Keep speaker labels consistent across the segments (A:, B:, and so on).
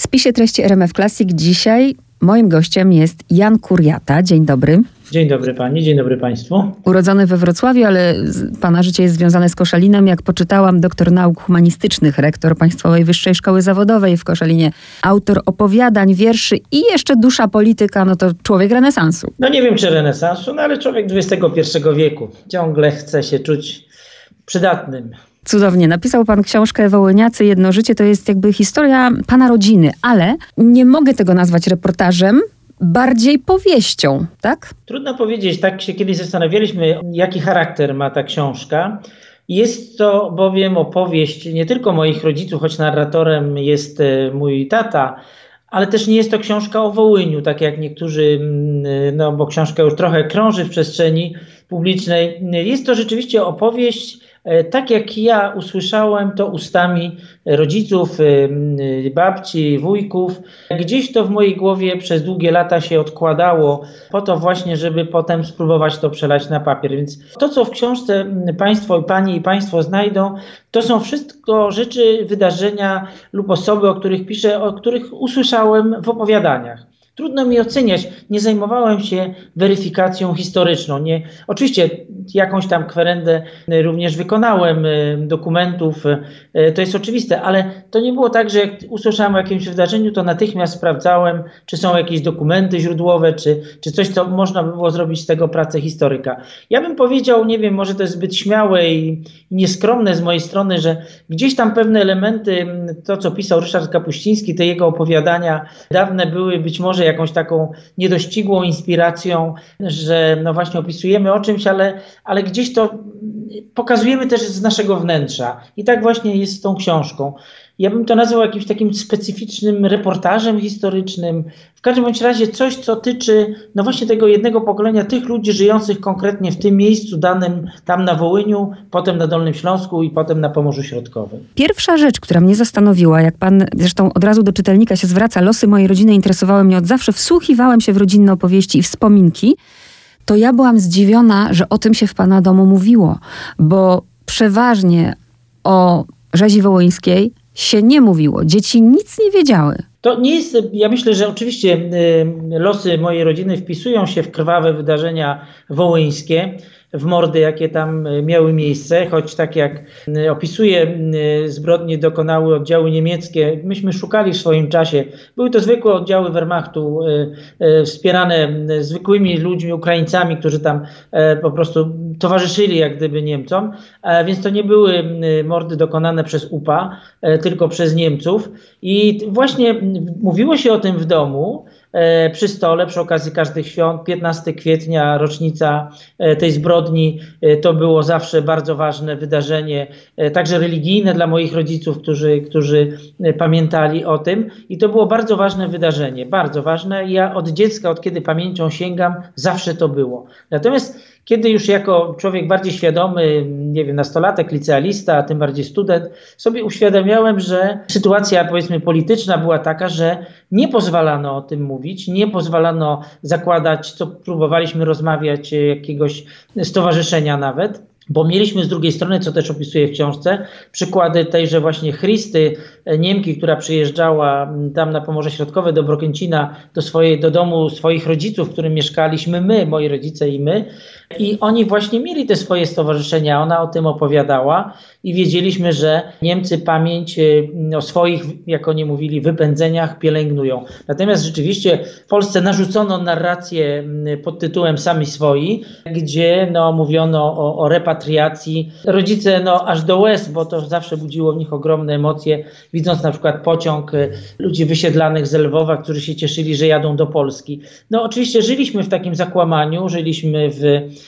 A: W spisie treści RMF Classic dzisiaj moim gościem jest Jan Kuriata. Dzień dobry.
B: Dzień dobry pani, dzień dobry państwu.
A: Urodzony we Wrocławiu, ale pana życie jest związane z Koszalinem. Jak poczytałam, doktor nauk humanistycznych, rektor Państwowej Wyższej Szkoły Zawodowej w Koszalinie, autor opowiadań, wierszy i jeszcze dusza polityka, no to człowiek renesansu.
B: No nie wiem czy renesansu, no ale człowiek XXI wieku. Ciągle chce się czuć przydatnym.
A: Cudownie. Napisał pan książkę Wołyniacy Jedno Życie. To jest jakby historia pana rodziny, ale nie mogę tego nazwać reportażem, bardziej powieścią, tak?
B: Trudno powiedzieć. Tak się kiedyś zastanawialiśmy, jaki charakter ma ta książka. Jest to bowiem opowieść nie tylko moich rodziców, choć narratorem jest e, mój tata, ale też nie jest to książka o Wołyniu, tak jak niektórzy, mm, no bo książka już trochę krąży w przestrzeni publicznej. Jest to rzeczywiście opowieść E, tak jak ja usłyszałem to ustami rodziców, e, babci, wujków, gdzieś to w mojej głowie przez długie lata się odkładało, po to właśnie, żeby potem spróbować to przelać na papier. Więc to, co w książce Państwo, Panie i Państwo znajdą, to są wszystko rzeczy, wydarzenia lub osoby, o których piszę, o których usłyszałem w opowiadaniach. Trudno mi oceniać, nie zajmowałem się weryfikacją historyczną. Nie, oczywiście jakąś tam kwerendę również wykonałem y, dokumentów, y, to jest oczywiste, ale to nie było tak, że jak usłyszałem o jakimś wydarzeniu, to natychmiast sprawdzałem, czy są jakieś dokumenty źródłowe, czy, czy coś, co można by było zrobić z tego pracę historyka. Ja bym powiedział, nie wiem, może to jest zbyt śmiałe i nieskromne z mojej strony, że gdzieś tam pewne elementy, to co pisał Ryszard Kapuściński, te jego opowiadania dawne były być może jakąś taką niedościgłą inspiracją, że no właśnie opisujemy o czymś, ale, ale gdzieś to pokazujemy też z naszego wnętrza. I tak właśnie jest z tą książką. Ja bym to nazwał jakimś takim specyficznym reportażem historycznym. W każdym bądź razie coś, co tyczy no właśnie tego jednego pokolenia, tych ludzi żyjących konkretnie w tym miejscu danym, tam na Wołyniu, potem na Dolnym Śląsku i potem na Pomorzu Środkowym.
A: Pierwsza rzecz, która mnie zastanowiła, jak pan zresztą od razu do czytelnika się zwraca, losy mojej rodziny interesowały mnie od zawsze, wsłuchiwałem się w rodzinne opowieści i wspominki, to ja byłam zdziwiona, że o tym się w pana domu mówiło, bo przeważnie o rzezi wołyńskiej się nie mówiło. Dzieci nic nie wiedziały.
B: To nie jest, ja myślę, że oczywiście y, losy mojej rodziny wpisują się w krwawe wydarzenia wołyńskie w mordy, jakie tam e, miały miejsce, choć tak jak e, opisuje e, zbrodnie dokonały oddziały niemieckie, myśmy szukali w swoim czasie. Były to zwykłe oddziały Wehrmachtu, wspierane zwykłymi ludźmi, Ukraińcami, którzy tam po prostu towarzyszyli jak gdyby Niemcom, więc to nie były mordy dokonane przez UPA, tylko przez Niemców. I właśnie mówiło się o tym w domu, przy stole przy okazji każdych świąt. 15 kwietnia, rocznica e, tej zbrodni, e, to było zawsze bardzo ważne wydarzenie, także religijne dla moich rodziców, którzy, którzy pamiętali o tym. I to było bardzo ważne wydarzenie, bardzo ważne. Ja od dziecka, od kiedy pamięcią sięgam, zawsze to było. Natomiast kiedy już jako człowiek bardziej świadomy, nie wiem, nastolatek, licealista, a tym bardziej student, sobie uświadamiałem, że sytuacja powiedzmy polityczna była taka, że nie pozwalano o tym mówić, nie pozwalano zakładać, co próbowaliśmy rozmawiać, jakiegoś stowarzyszenia nawet bo mieliśmy z drugiej strony, co też opisuję w książce, przykłady tejże właśnie Christy, e, Niemki, która przyjeżdżała tam na Pomorze Środkowe do Brokęcina, do, swojej, do domu swoich rodziców, w którym mieszkaliśmy my, moi rodzice i my. I oni właśnie mieli te swoje stowarzyszenia, ona o tym opowiadała i wiedzieliśmy, że Niemcy pamięć e, o swoich, jak oni mówili, wypędzeniach pielęgnują. Natomiast rzeczywiście w Polsce narzucono narrację pod tytułem Sami swoi, gdzie no, mówiono o, o repatriacji. Rodzice no, aż do łez, bo to zawsze budziło w nich ogromne emocje, widząc na przykład pociąg e, ludzi wysiedlanych z Lwowa, którzy się cieszyli, że jadą do Polski. No oczywiście żyliśmy w takim zakłamaniu, żyliśmy w,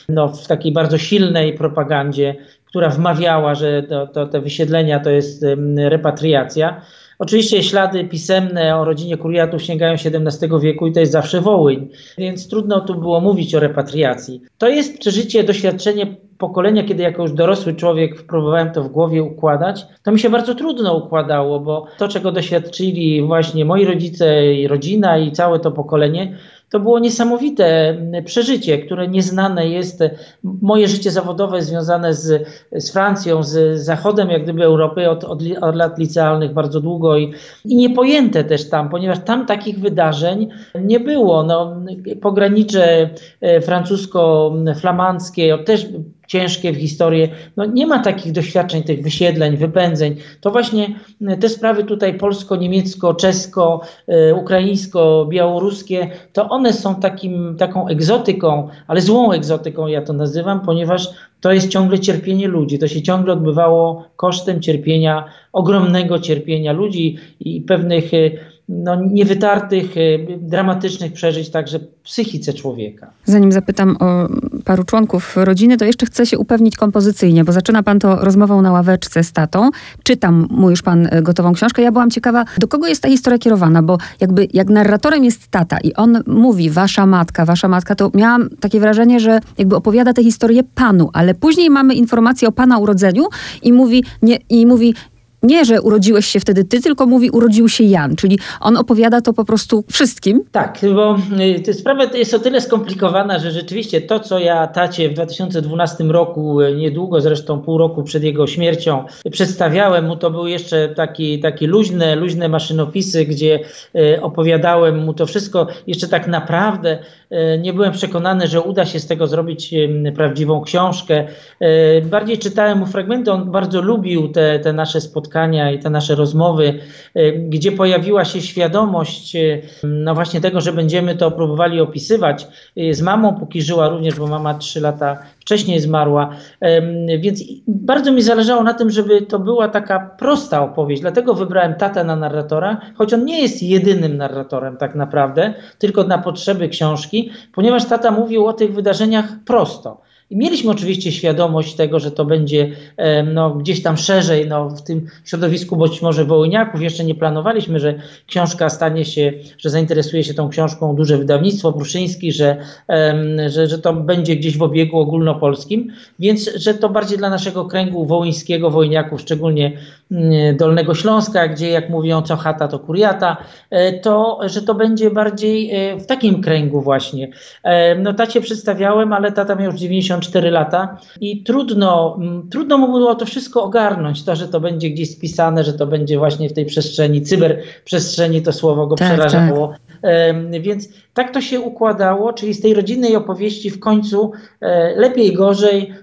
B: no, w takiej bardzo silnej propagandzie, która wmawiała, że to, to, te wysiedlenia to jest repatriacja. Oczywiście ślady pisemne o rodzinie Kuriatów sięgają XVII wieku i to jest zawsze Wołyń, więc trudno tu było mówić o repatriacji. To jest przeżycie, doświadczenie pokolenia, kiedy jako już dorosły człowiek próbowałem to w głowie układać, to mi się bardzo trudno układało, bo to, czego doświadczyli właśnie moi rodzice i rodzina i całe to pokolenie, to było niesamowite przeżycie, które nieznane jest. Moje życie zawodowe związane z, z Francją, z zachodem jak gdyby Europy od, od, od lat licealnych bardzo długo i, i niepojęte też tam, ponieważ tam takich wydarzeń nie było. No, pogranicze e, francusko-flamandzkie też ciężkie w historii. No, nie ma takich doświadczeń, tych wysiedleń, wypędzeń. To właśnie e, te sprawy tutaj polsko-niemiecko, czesko, e, ukraińsko-białoruskie, to one są takim, taką egzotyką, ale złą egzotyką ja to nazywam, ponieważ to jest ciągle cierpienie ludzi. To się ciągle odbywało kosztem cierpienia, ogromnego cierpienia ludzi i pewnych e, no, niewytartych, dramatycznych przeżyć także psychice człowieka.
A: Zanim zapytam o paru członków rodziny, to jeszcze chcę się upewnić kompozycyjnie, bo zaczyna pan to rozmową na ławeczce z tatą. Czytam mu już pan e, gotową książkę. Ja byłam ciekawa, do kogo jest ta historia kierowana, bo jakby jak narratorem jest tata i on mówi wasza matka, wasza matka, to miałam takie wrażenie, że jakby opowiada tę historię panu, ale później mamy informację o pana urodzeniu i mówi, nie, i mówi nie, że urodziłeś się wtedy ty, tylko mówi urodził się Jan, czyli on opowiada to po prostu wszystkim.
B: Tak, bo y, sprawa jest o tyle skomplikowana, że rzeczywiście to, co ja tacie w 2012 roku, y, niedługo zresztą pół roku przed jego śmiercią, przedstawiałem mu, to były jeszcze taki, takie luźne, luźne maszynopisy, gdzie y, opowiadałem mu to wszystko. Jeszcze tak naprawdę nie byłem przekonany, że uda się z tego zrobić prawdziwą książkę. Bardziej czytałem mu fragmenty, on bardzo lubił te, te nasze spotkania spotkania i te nasze rozmowy, y, gdzie pojawiła się świadomość y, no właśnie tego, że będziemy to próbowali opisywać. Y, z mamą, póki żyła również, bo mama trzy lata wcześniej zmarła. Więc bardzo mi zależało na tym, żeby to była taka prosta opowieść. Dlatego wybrałem tatę na narratora, choć on nie jest jedynym narratorem tak naprawdę, tylko na potrzeby książki, ponieważ tata mówił o tych wydarzeniach prosto. I mieliśmy oczywiście świadomość tego, że to będzie no, gdzieś tam szerzej no, w tym środowisku być może wołyniaków. Jeszcze nie planowaliśmy, że książka stanie się, że zainteresuje się tą książką duże wydawnictwo Pruszyński, że, że, że to będzie gdzieś w obiegu ogólnopolskim, więc że to bardziej dla naszego kręgu wołyńskiego, wołyniaków, szczególnie mm, Dolnego Śląska, gdzie jak mówią co chata to kuriata, e, to że to będzie bardziej e, w takim kręgu właśnie. No tacie przedstawiałem, ale tata miał już 90 4 lata i trudno, mm, trudno mu było to wszystko ogarnąć, to, że to będzie gdzieś spisane, że to będzie właśnie w tej przestrzeni, cyberprzestrzeni, to słowo go tak, przerażało. Tak. Więc tak to się układało, czyli z tej rodzinnej opowieści w końcu e, lepiej, gorzej,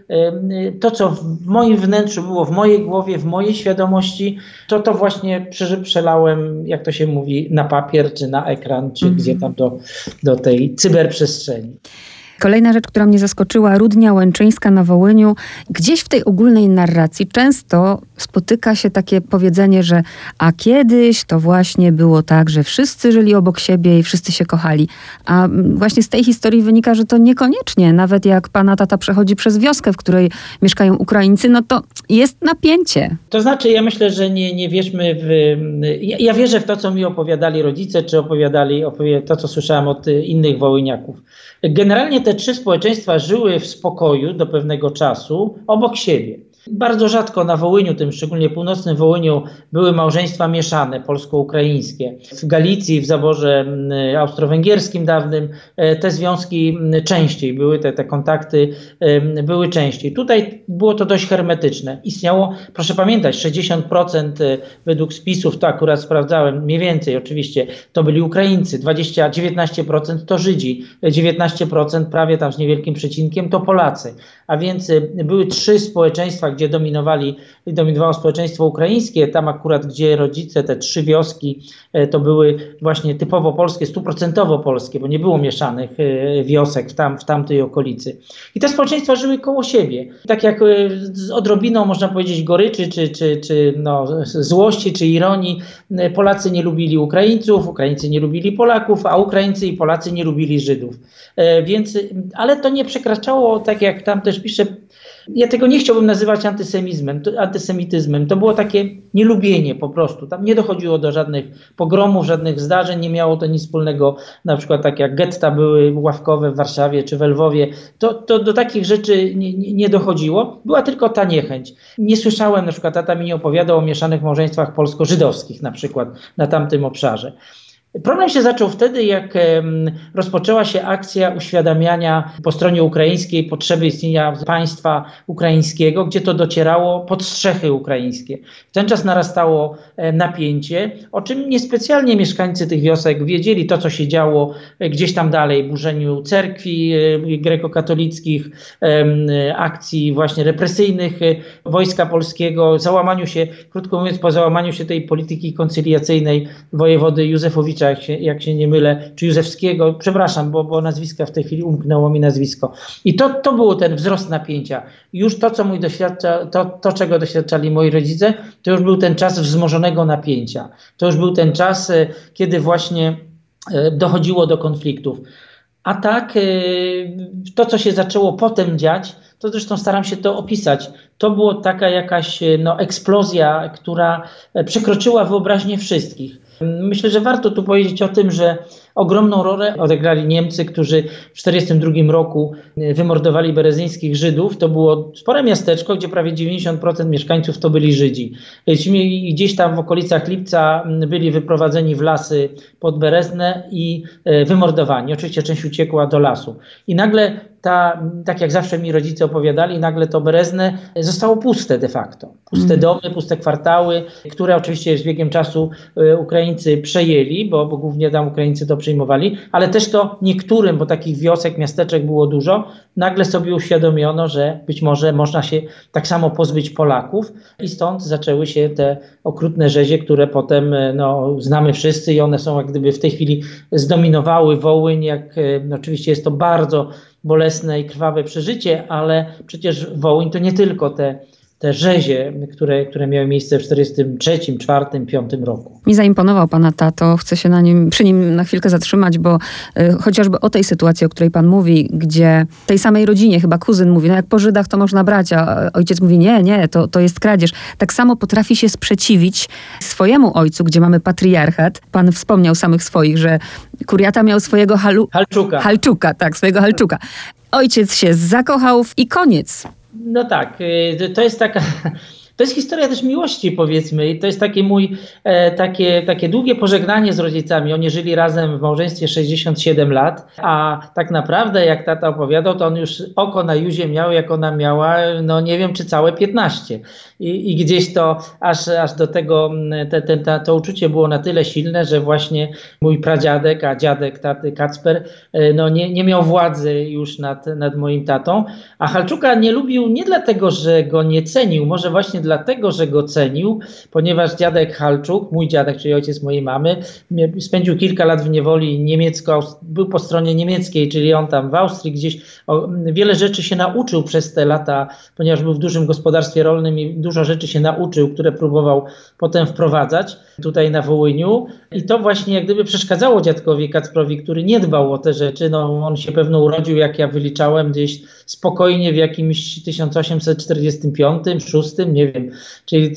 B: to co w moim wnętrzu było, w mojej głowie, w mojej świadomości, to to właśnie przelałem, jak to się mówi, na papier, czy na ekran, czy mm -hmm. gdzie tam do, do tej cyberprzestrzeni.
A: Kolejna rzecz, która mnie zaskoczyła, Rudnia Łęczyńska na Wołyniu. Gdzieś w tej ogólnej narracji często spotyka się takie powiedzenie, że a kiedyś to właśnie było tak, że wszyscy żyli obok siebie i wszyscy się kochali. A właśnie z tej historii wynika, że to niekoniecznie. Nawet jak pana tata przechodzi przez wioskę, w której mieszkają Ukraińcy, no to jest napięcie.
B: To znaczy, ja myślę, że nie, nie wierzmy w... Ja, ja wierzę w to, co mi opowiadali rodzice, czy opowiadali opowie, to, co słyszałem od innych wołyniaków. Generalnie te trzy społeczeństwa żyły w spokoju do pewnego czasu obok siebie. Bardzo rzadko na Wołyniu, tym szczególnie północnym Wołyniu, były małżeństwa mieszane, polsko-ukraińskie. W Galicji, w zaborze austro-węgierskim dawnym e, te związki częściej były, te, te kontakty były częściej. Tutaj było to dość hermetyczne. Istniało, proszę pamiętać, 60% e, według spisów, to akurat sprawdzałem, mniej więcej oczywiście, to byli Ukraińcy, 20, 19% to Żydzi, 19% prawie tam z niewielkim przecinkiem to Polacy. A więc e, były trzy społeczeństwa, gdzie dominowali, dominowało społeczeństwo ukraińskie, tam akurat gdzie rodzice, te trzy wioski, e, to były właśnie typowo polskie, stuprocentowo polskie, bo nie było mieszanych e, wiosek w, tam, w tamtej okolicy. I te społeczeństwa żyły koło siebie. Tak jak e, z odrobiną, można powiedzieć, goryczy, czy, czy, czy no, złości, czy ironii, Polacy nie lubili Ukraińców, Ukraińcy nie lubili Polaków, a Ukraińcy i Polacy nie lubili Żydów. Więc, ale to nie przekraczało, tak jak tam też pisze, ja tego nie chciałbym nazywać antysemizmem, antysemityzmem. To było takie nielubienie po prostu. Tam nie dochodziło do żadnych pogromów, żadnych zdarzeń, nie miało to nic wspólnego, na przykład tak jak getta były ławkowe w Warszawie czy w Lwowie. To, to do takich rzeczy nie, nie dochodziło. Była tylko ta niechęć. Nie słyszałem, na przykład tata mi nie opowiadał o mieszanych małżeństwach polsko-żydowskich na przykład na tamtym obszarze. Problem się zaczął wtedy, jak rozpoczęła się akcja uświadamiania po stronie ukraińskiej potrzeby istnienia państwa ukraińskiego, gdzie to docierało pod strzechy ukraińskie. W ten czas narastało e, napięcie, o czym niespecjalnie mieszkańcy tych wiosek wiedzieli to, co się działo e, gdzieś tam dalej, burzeniu cerkwi e, grekokatolickich, akcji właśnie represyjnych Wojska Polskiego, załamaniu się, krótko mówiąc, po załamaniu się tej polityki koncyliacyjnej wojewody Józefowicza jak się, jak się nie mylę, czy Józefskiego, przepraszam, bo, bo nazwiska w tej chwili umknęło mi nazwisko. I to, to był ten wzrost napięcia. Już to, co mój doświadcza, to, to, czego doświadczali moi rodzice, to już był ten czas wzmożonego napięcia. To już był ten czas, e, kiedy właśnie e, dochodziło do konfliktów. A tak, e, to, co się zaczęło potem dziać, to zresztą staram się to opisać. To była taka jakaś no, eksplozja, która przekroczyła wyobraźnię wszystkich. Myślę, że warto tu powiedzieć o tym, że ogromną rolę odegrali Niemcy, którzy w 1942 roku e, wymordowali berezyńskich Żydów. To było spore miasteczko, gdzie prawie 90% mieszkańców to byli Żydzi. Gdzieś tam w okolicach Lipca byli wyprowadzeni w lasy pod Bereznę i e, wymordowani. Oczywiście część uciekła do lasu. I nagle ta, tak jak zawsze mi rodzice opowiadali, nagle to Berezne zostało puste de facto. Puste mm. domy, puste kwartały, które oczywiście z biegiem czasu e, Ukraińcy przejęli, bo, bo głównie tam Ukraińcy to przyjmowali, ale też to niektórym, bo takich wiosek, miasteczek było dużo, nagle sobie uświadomiono, że być może można się tak samo pozbyć Polaków i stąd zaczęły się te okrutne rzezie, które potem e, no, znamy wszyscy i one są jak gdyby w tej chwili zdominowały Wołyń, jak no, oczywiście jest to bardzo bolesne i krwawe przeżycie, ale przecież Wołyń to nie tylko te te rzezie, które, które miały miejsce w 1943, 4, 5 roku.
A: Mi zaimponował pana tato, chcę się na nim, przy nim na chwilkę zatrzymać, bo y, chociażby o tej sytuacji, o której pan mówi, gdzie tej samej rodzinie chyba kuzyn mówi, no jak po Żydach to można brać, a ojciec mówi, nie, nie, to, to jest kradzież. Tak samo potrafi się sprzeciwić swojemu ojcu, gdzie mamy patriarchat. Pan wspomniał samych swoich, że Kuriata miał swojego halu...
B: Halczuka.
A: Halczuka, tak, swojego Halczuka. Ojciec się zakochał i koniec.
B: No tak, y, to jest taka. To jest historia też miłości, powiedzmy, i to jest takie mój, e, takie, takie długie pożegnanie z rodzicami. Oni żyli razem w małżeństwie 67 lat, a tak naprawdę, jak tata opowiadał, to on już oko na Juzie miał, jak ona miała, no nie wiem, czy całe 15. I, i gdzieś to aż, aż do tego te, te, te, to uczucie było na tyle silne, że właśnie mój pradziadek, a dziadek taty Kacper, e, no nie, nie miał władzy już nad, nad moim tatą. A Halczuka nie lubił nie dlatego, że go nie cenił, może właśnie dlatego, że go cenił, ponieważ dziadek Halczuk, mój dziadek, czyli ojciec mojej mamy, spędził kilka lat w niewoli niemiecko, był po stronie niemieckiej, czyli on tam w Austrii gdzieś o, wiele rzeczy się nauczył przez te lata, ponieważ był w dużym gospodarstwie rolnym i dużo rzeczy się nauczył, które próbował potem wprowadzać tutaj na Wołyniu. I to właśnie jak gdyby przeszkadzało dziadkowi Kacprowi, który nie dbał o te rzeczy. No, on się pewno urodził, jak ja wyliczałem, gdzieś spokojnie w jakimś 1845, 6, nie wiem, czyli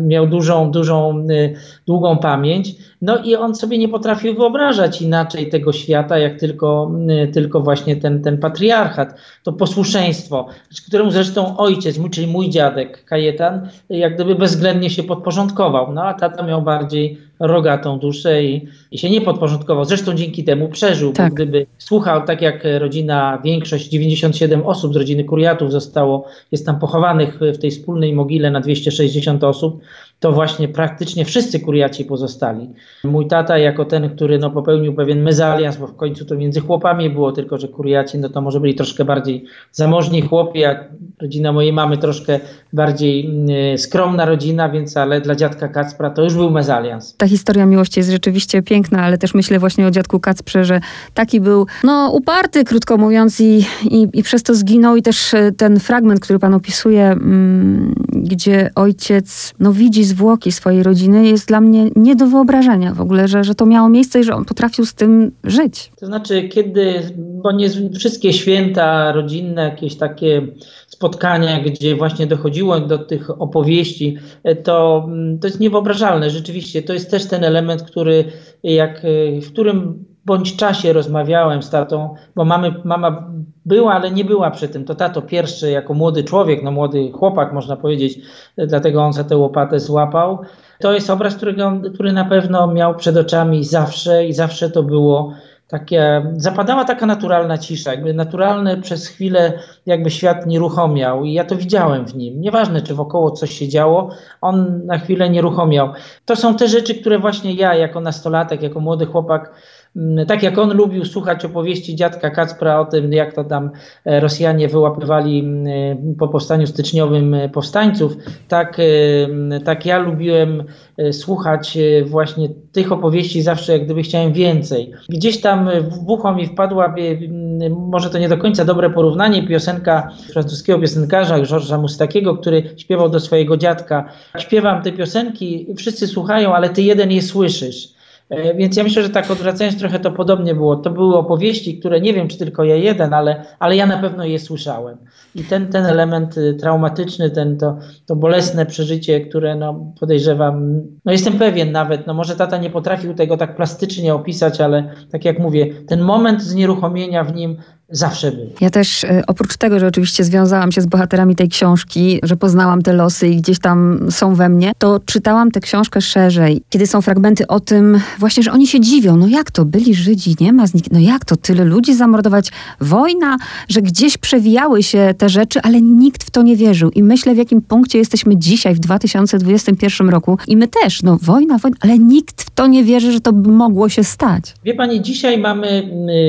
B: miał dużą, dużą, y, długą pamięć. No i on sobie nie potrafił wyobrażać inaczej tego świata, jak tylko, y, tylko właśnie ten, ten patriarchat, to posłuszeństwo, któremu zresztą ojciec, czyli mój dziadek Kajetan, jak gdyby bezwzględnie się podporządkował. No a tata miał bardziej rogatą duszę i, i się nie podporządkował. Zresztą dzięki temu przeżył, tak. bo gdyby słuchał, tak jak rodzina, większość, 97 osób z rodziny Kuriatów zostało, jest tam pochowanych w tej wspólnej mogile na 260 osób, to właśnie praktycznie wszyscy kuriaci pozostali. Mój tata jako ten, który no, popełnił pewien mezalians, bo w końcu to między chłopami było, tylko że kuriaci no to może byli troszkę bardziej zamożni chłopi, a rodzina mojej mamy troszkę bardziej y, skromna rodzina, więc ale dla dziadka Kacpra to już był mezalians.
A: Ta historia miłości jest rzeczywiście piękna, ale też myślę właśnie o dziadku Kacprze, że taki był no uparty, krótko mówiąc i, i, i przez to zginął i też e, ten fragment, który pan opisuje, mm, gdzie ojciec no widzi zwłoki swojej rodziny jest dla mnie nie do wyobrażenia w ogóle, że, że to miało miejsce i że on potrafił z tym żyć.
B: To znaczy, kiedy, bo nie wszystkie święta rodzinne, jakieś takie spotkania, gdzie właśnie dochodziło do tych opowieści, to, to jest niewyobrażalne. Rzeczywiście, to jest też ten element, który, jak, w którym bądź czasie rozmawiałem z tatą, bo mamy, mama była, ale nie była przy tym. To tato pierwszy, jako młody człowiek, no młody chłopak można powiedzieć, dlatego on za tę łopatę złapał. To jest obraz, który na pewno miał przed oczami zawsze i zawsze to było takie, zapadała taka naturalna cisza, jakby naturalny przez chwilę jakby świat nieruchomiał i ja to widziałem w nim. Nieważne, czy wokoło coś się działo, on na chwilę nieruchomiał. To są te rzeczy, które właśnie ja jako nastolatek, jako młody chłopak tak jak on lubił słuchać opowieści dziadka Kacpra o tym, jak to tam e, Rosjanie wyłapywali mm, e, po powstaniu styczniowym e, powstańców, tak, mm, tak ja lubiłem słuchać właśnie tych opowieści zawsze, jak gdyby chciałem więcej. Gdzieś tam w ucho mi wpadła, może to nie do końca dobre porównanie, piosenka francuskiego piosenkarza Georgesa Mustakiego, który śpiewał do swojego dziadka. Śpiewam te piosenki, wszyscy słuchają, ale ty jeden je słyszysz. E, więc ja myślę, że tak odwracając trochę to podobnie było. To były opowieści, które nie wiem, czy tylko ja jeden, ale, ale ja na pewno je słyszałem. I ten, ten element y, traumatyczny, ten, to, to bolesne przeżycie, które no, podejrzewam, no jestem pewien nawet, no może tata nie potrafił tego tak plastycznie opisać, ale tak jak mówię, ten moment znieruchomienia w nim zawsze był.
A: Ja też e, oprócz tego, że oczywiście związałam się z bohaterami tej książki, że poznałam te losy i gdzieś tam są we mnie, to czytałam tę książkę szerzej. Kiedy są fragmenty o tym właśnie, że oni się dziwią, no jak to, byli Żydzi, nie ma z nich, no jak to, tyle ludzi zamordować, wojna, że gdzieś przewijały się te rzeczy, ale nikt w to nie wierzył. I myślę, w jakim punkcie jesteśmy dzisiaj, w 2021 roku i my też, no wojna, wojna, ale nikt w to nie wierzy, że to mogło się stać.
B: Wie pani, dzisiaj mamy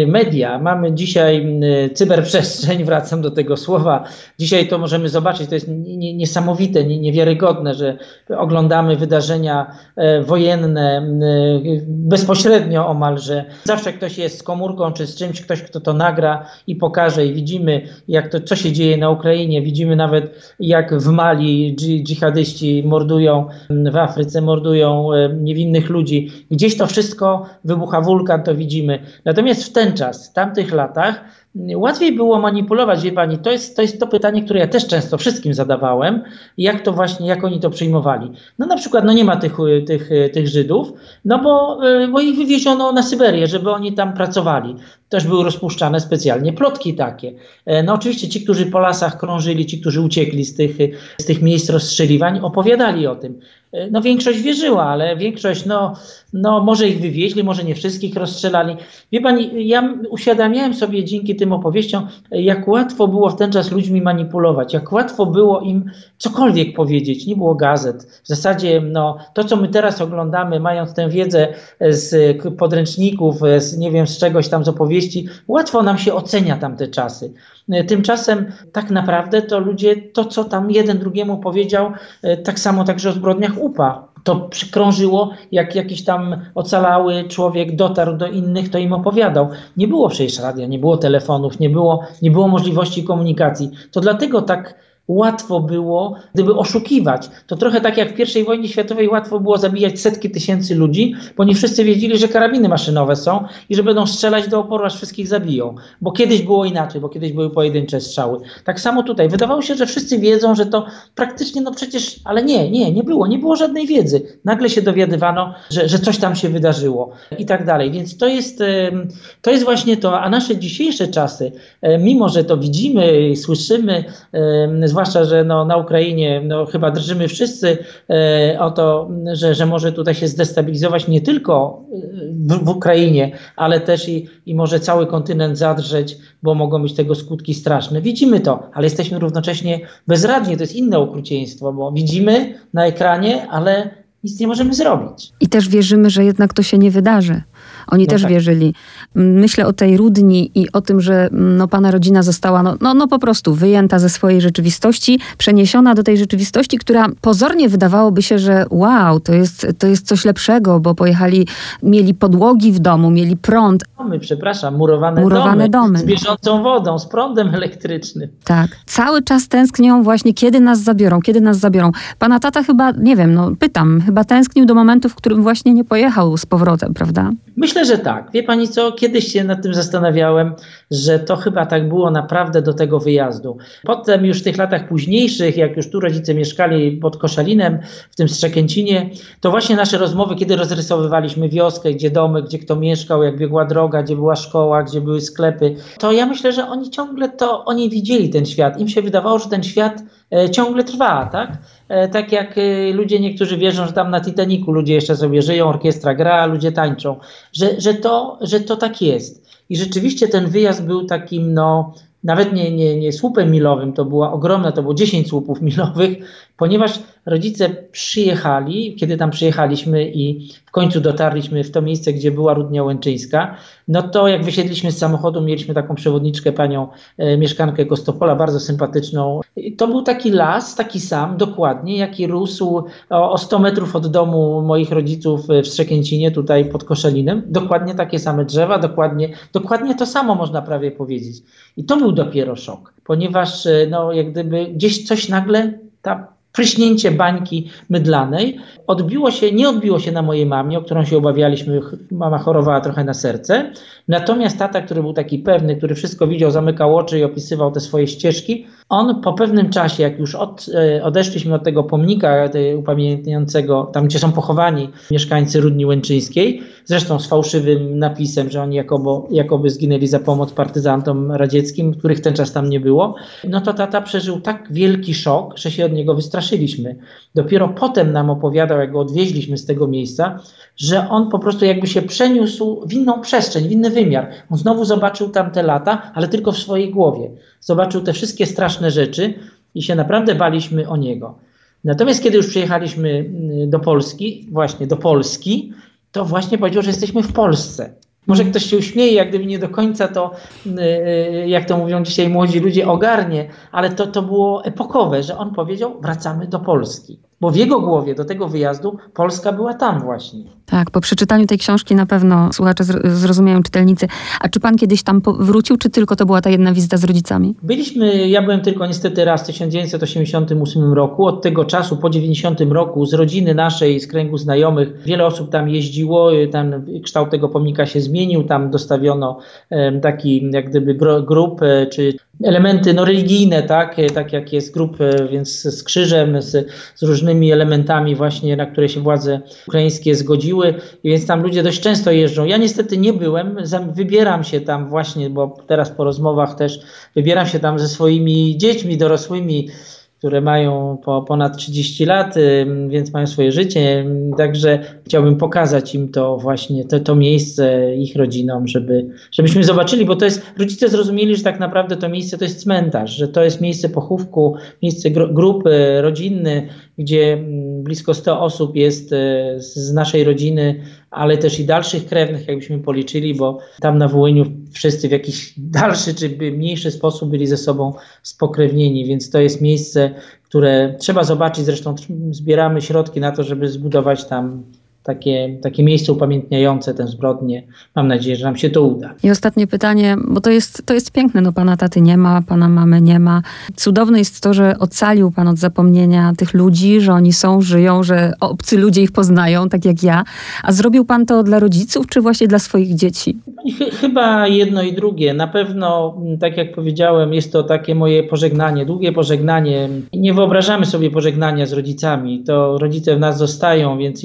B: y, media, mamy dzisiaj cyberprzestrzeń, wracam do tego słowa. Dzisiaj to możemy zobaczyć, to jest niesamowite, niewiarygodne, że oglądamy wydarzenia e, wojenne y, bezpośrednio omalże. Zawsze ktoś jest z komórką czy z czymś, ktoś, kto to nagra i pokaże i widzimy, jak to, co się dzieje na Ukrainie. Widzimy nawet, jak w Mali dżihadyści mordują, w Afryce mordują e, niewinnych ludzi. Gdzieś to wszystko wybucha wulkan, to widzimy. Natomiast w ten czas, w tamtych latach, Łatwiej było manipulować, wie pani, to jest, to jest to pytanie, które ja też często wszystkim zadawałem, jak to właśnie, jak oni to przyjmowali. No na przykład, no nie ma tych, tych, tych Żydów, no bo, e, bo ich wywieziono na Syberię, żeby oni tam pracowali. Też były rozpuszczane specjalnie plotki takie. E, no oczywiście ci, którzy po lasach krążyli, ci, którzy uciekli z tych, z tych miejsc rozstrzeliwań, opowiadali o tym. E, no większość wierzyła, ale większość, no, no może ich wywieźli, może nie wszystkich rozstrzelali. Wie pani, ja uświadamiałem sobie dzięki tym opowieściom, jak łatwo było w ten czas ludźmi manipulować, jak łatwo było im cokolwiek powiedzieć. Nie było gazet. W zasadzie no, to, co my teraz oglądamy, mając tę wiedzę z podręczników, z nie wiem, z czegoś tam z opowieści, łatwo nam się ocenia tamte czasy. Tymczasem tak naprawdę to ludzie, to co tam jeden drugiemu powiedział, tak samo także o zbrodniach UPA to przykrążyło, jak jakiś tam ocalały człowiek dotarł do innych, to im opowiadał. Nie było przecież radia, nie było telefonów, nie było, nie było możliwości komunikacji. To dlatego tak łatwo było, gdyby oszukiwać. To trochę tak jak w I wojnie światowej łatwo było zabijać setki tysięcy ludzi, bo nie wszyscy wiedzieli, że karabiny maszynowe są i że będą strzelać do oporu, aż wszystkich zabiją. Bo kiedyś było inaczej, bo kiedyś były pojedyncze strzały. Tak samo tutaj. Wydawało się, że wszyscy wiedzą, że to praktycznie, no przecież, ale nie, nie, nie było, nie było żadnej wiedzy. Nagle się dowiadywano, że, że coś tam się wydarzyło i tak dalej. Więc to jest, to jest właśnie to, a nasze dzisiejsze czasy, mimo że to widzimy, słyszymy, zwłaszcza, że no, na Ukrainie no, chyba drżymy wszyscy e, o to, że, że może tutaj się zdestabilizować nie tylko e, w, w Ukrainie, ale też i, i może cały kontynent zadrzeć, bo mogą być tego skutki straszne. Widzimy to, ale jesteśmy równocześnie bezradni. To jest inne okrucieństwo, bo widzimy na ekranie, ale nic nie możemy zrobić.
A: I też wierzymy, że jednak to się nie wydarzy. Oni no też tak. wierzyli. Myślę o tej Rudni i o tym, że no, pana rodzina została no, no, no po prostu wyjęta ze swojej rzeczywistości, przeniesiona do tej rzeczywistości, która pozornie wydawałoby się, że wow, to jest, to jest coś lepszego, bo pojechali, mieli podłogi w domu, mieli prąd.
B: Domy, przepraszam, murowane, murowane domy, domy. Z bieżącą wodą, z prądem elektrycznym.
A: Tak. Cały czas tęsknią właśnie, kiedy nas zabiorą, kiedy nas zabiorą. Pana tata chyba, nie wiem, no pytam, chyba tęsknił do momentu, w którym właśnie nie pojechał z powrotem, prawda?
B: Myślę, że tak. Wie pani co, kiedyś się nad tym zastanawiałem, że to chyba tak było naprawdę do tego wyjazdu. Potem już w tych latach późniejszych, jak już tu rodzice mieszkali pod Koszalinem, w tym Strzekęcinie, to właśnie nasze rozmowy, kiedy rozrysowywaliśmy wioskę, gdzie domy, gdzie kto mieszkał, jak biegła droga, gdzie była szkoła, gdzie były sklepy, to ja myślę, że oni ciągle to, oni widzieli ten świat. Im się wydawało, że ten świat ciągle trwa, tak? E, tak jak e, ludzie niektórzy wierzą, że tam na Titaniku ludzie jeszcze sobie żyją, orkiestra gra, ludzie tańczą, że, że, to, że to tak jest. I rzeczywiście ten wyjazd był takim, no, nawet nie, nie, nie słupem milowym, to była ogromna, to było 10 słupów milowych, ponieważ rodzice przyjechali, kiedy tam przyjechaliśmy i w końcu dotarliśmy w to miejsce, gdzie była Rudnia Łęczyńska, no to jak wysiedliśmy z samochodu, mieliśmy taką przewodniczkę, panią e, mieszkankę Kostopola, bardzo sympatyczną. I to był taki las, taki sam, dokładnie, jaki rósł o, o 100 metrów od domu moich rodziców w Strzekęcinie, tutaj pod Koszalinem. Dokładnie takie same drzewa, dokładnie, dokładnie to samo można prawie powiedzieć. I to był dopiero szok, ponieważ e, no, jak gdyby gdzieś coś nagle ta pryśnięcie bańki mydlanej. Odbiło się, nie odbiło się na mojej mamie, o którą się obawialiśmy, mama chorowała trochę na serce, natomiast tata, który był taki pewny, który wszystko widział, zamykał oczy i opisywał te swoje ścieżki, on po pewnym czasie, jak już od, e, odeszliśmy od tego pomnika upamiętniającego, tam gdzie są pochowani mieszkańcy Rudni Łęczyńskiej, zresztą z fałszywym napisem, że oni jakoby, zginęli za pomoc partyzantom radzieckim, których ten czas tam nie było, no to tata przeżył tak wielki szok, że się od niego wystraszyliśmy. Dopiero potem nam opowiadał, jak go odwieźliśmy z tego miejsca, że on po prostu jakby się przeniósł w inną przestrzeń, w inny wymiar. On znowu zobaczył tamte lata, ale tylko w swojej głowie. Zobaczył te wszystkie straszne rzeczy i się naprawdę baliśmy o niego. Natomiast kiedy już przyjechaliśmy mm, do Polski, właśnie do Polski, to właśnie powiedział, że jesteśmy w Polsce. Może ktoś się uśmieje, jak gdyby nie do końca to, y, y, jak to mówią dzisiaj młodzi ludzie, ogarnie, ale to, to było epokowe, że on powiedział: wracamy do Polski. Bo w jego głowie do tego wyjazdu Polska była tam właśnie.
A: Tak, po przeczytaniu tej książki na pewno słuchacze zrozumieją, czytelnicy. A czy pan kiedyś tam wrócił, czy tylko to była ta jedna wizyta z rodzicami?
B: Byliśmy, ja byłem tylko niestety raz w 1988 roku. Od tego czasu, po 90 roku, z rodziny naszej, z kręgu znajomych, wiele osób tam jeździło. Tam kształt tego pomnika się zmienił. Tam dostawiono taki jak gdyby grup, e, czy elementy no, religijne, tak, tak jak jest grup, e, więc z krzyżem, z, z, różnymi elementami właśnie, na które się władze ukraińskie zgodziły, więc tam ludzie dość często jeżdżą. Ja niestety nie byłem, wybieram się tam właśnie, bo teraz po rozmowach też wybieram się tam ze swoimi dziećmi dorosłymi, które mają po ponad 30 lat, więc mają swoje życie. Także chciałbym pokazać im to właśnie, to, to miejsce ich rodzinom, żeby, żebyśmy zobaczyli, bo to jest, rodzice zrozumieli, że tak naprawdę to miejsce to jest cmentarz, że to jest miejsce pochówku, miejsce grupy rodzinny, gdzie blisko 100 osób jest e, z naszej rodziny, ale też i dalszych krewnych, jakbyśmy policzyli, bo tam na Wołyniu wszyscy w jakiś dalszy czy mniejszy sposób byli ze sobą spokrewnieni, więc to jest miejsce, które trzeba zobaczyć. Zresztą zbieramy środki na to, żeby zbudować tam takie, takie miejsce upamiętniające tę zbrodnię. Mam nadzieję, że nam się to uda.
A: I ostatnie pytanie, bo to jest, to jest piękne, no pana taty nie ma, pana mamy nie ma. Cudowne jest to, że ocalił pan od zapomnienia tych ludzi, że oni są, żyją, że obcy ludzie ich poznają, tak jak ja. A zrobił pan to dla rodziców, czy właśnie dla swoich dzieci?
B: Chyba jedno i drugie. Na pewno, tak jak powiedziałem, jest to takie moje pożegnanie, długie pożegnanie. Nie wyobrażamy sobie pożegnania z rodzicami. To rodzice w nas zostają, więc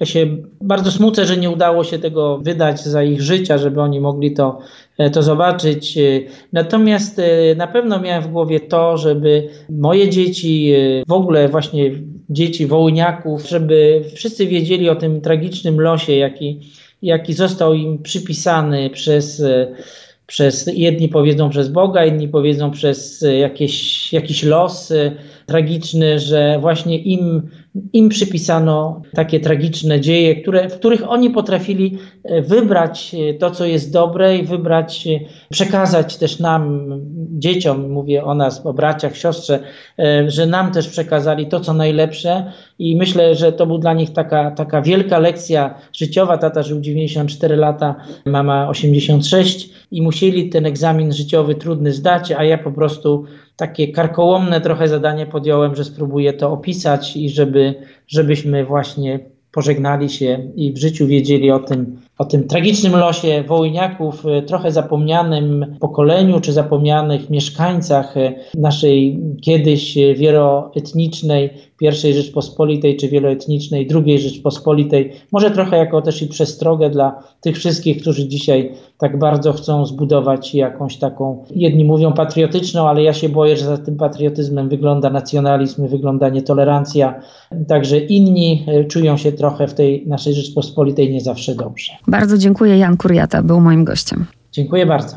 B: ja się się bardzo smucę, że nie udało się tego wydać za ich życia, żeby oni mogli to, e, to zobaczyć. E, natomiast e, na pewno miałem w głowie to, żeby moje dzieci, w ogóle właśnie dzieci wołyniaków, żeby wszyscy wiedzieli o tym tragicznym losie, jaki, jaki został im przypisany przez przez, jedni powiedzą przez Boga, inni powiedzą przez jakieś, jakiś los tragiczny, że właśnie im im przypisano takie tragiczne dzieje, które, w których oni potrafili e, wybrać e, to, co jest dobre i wybrać, e, przekazać też nam, dzieciom, mówię o nas, o braciach, siostrze, że nam też przekazali to, co najlepsze i myślę, że to był dla nich taka, taka wielka lekcja życiowa. Tata żył 94 lata, mama 86 i musieli ten egzamin życiowy trudny zdać, a ja po prostu takie karkołomne trochę zadanie podjąłem, że spróbuję to opisać i żeby, żebyśmy właśnie pożegnali się i w życiu wiedzieli o tym, o tym tragicznym losie wołyniaków, trochę zapomnianym pokoleniu czy zapomnianych mieszkańcach naszej kiedyś wieloetnicznej pierwszej Rzeczpospolitej czy wieloetnicznej drugiej Rzeczpospolitej. Może trochę jako też i przestrogę dla tych wszystkich, którzy dzisiaj tak bardzo chcą zbudować jakąś taką, jedni mówią patriotyczną, ale ja się boję, że za tym patriotyzmem wygląda nacjonalizm, wygląda nietolerancja. Także inni e, czują się trochę w tej naszej Rzeczpospolitej nie zawsze dobrze.
A: Bardzo dziękuję. Jan Kuriata był moim gościem.
B: Dziękuję bardzo.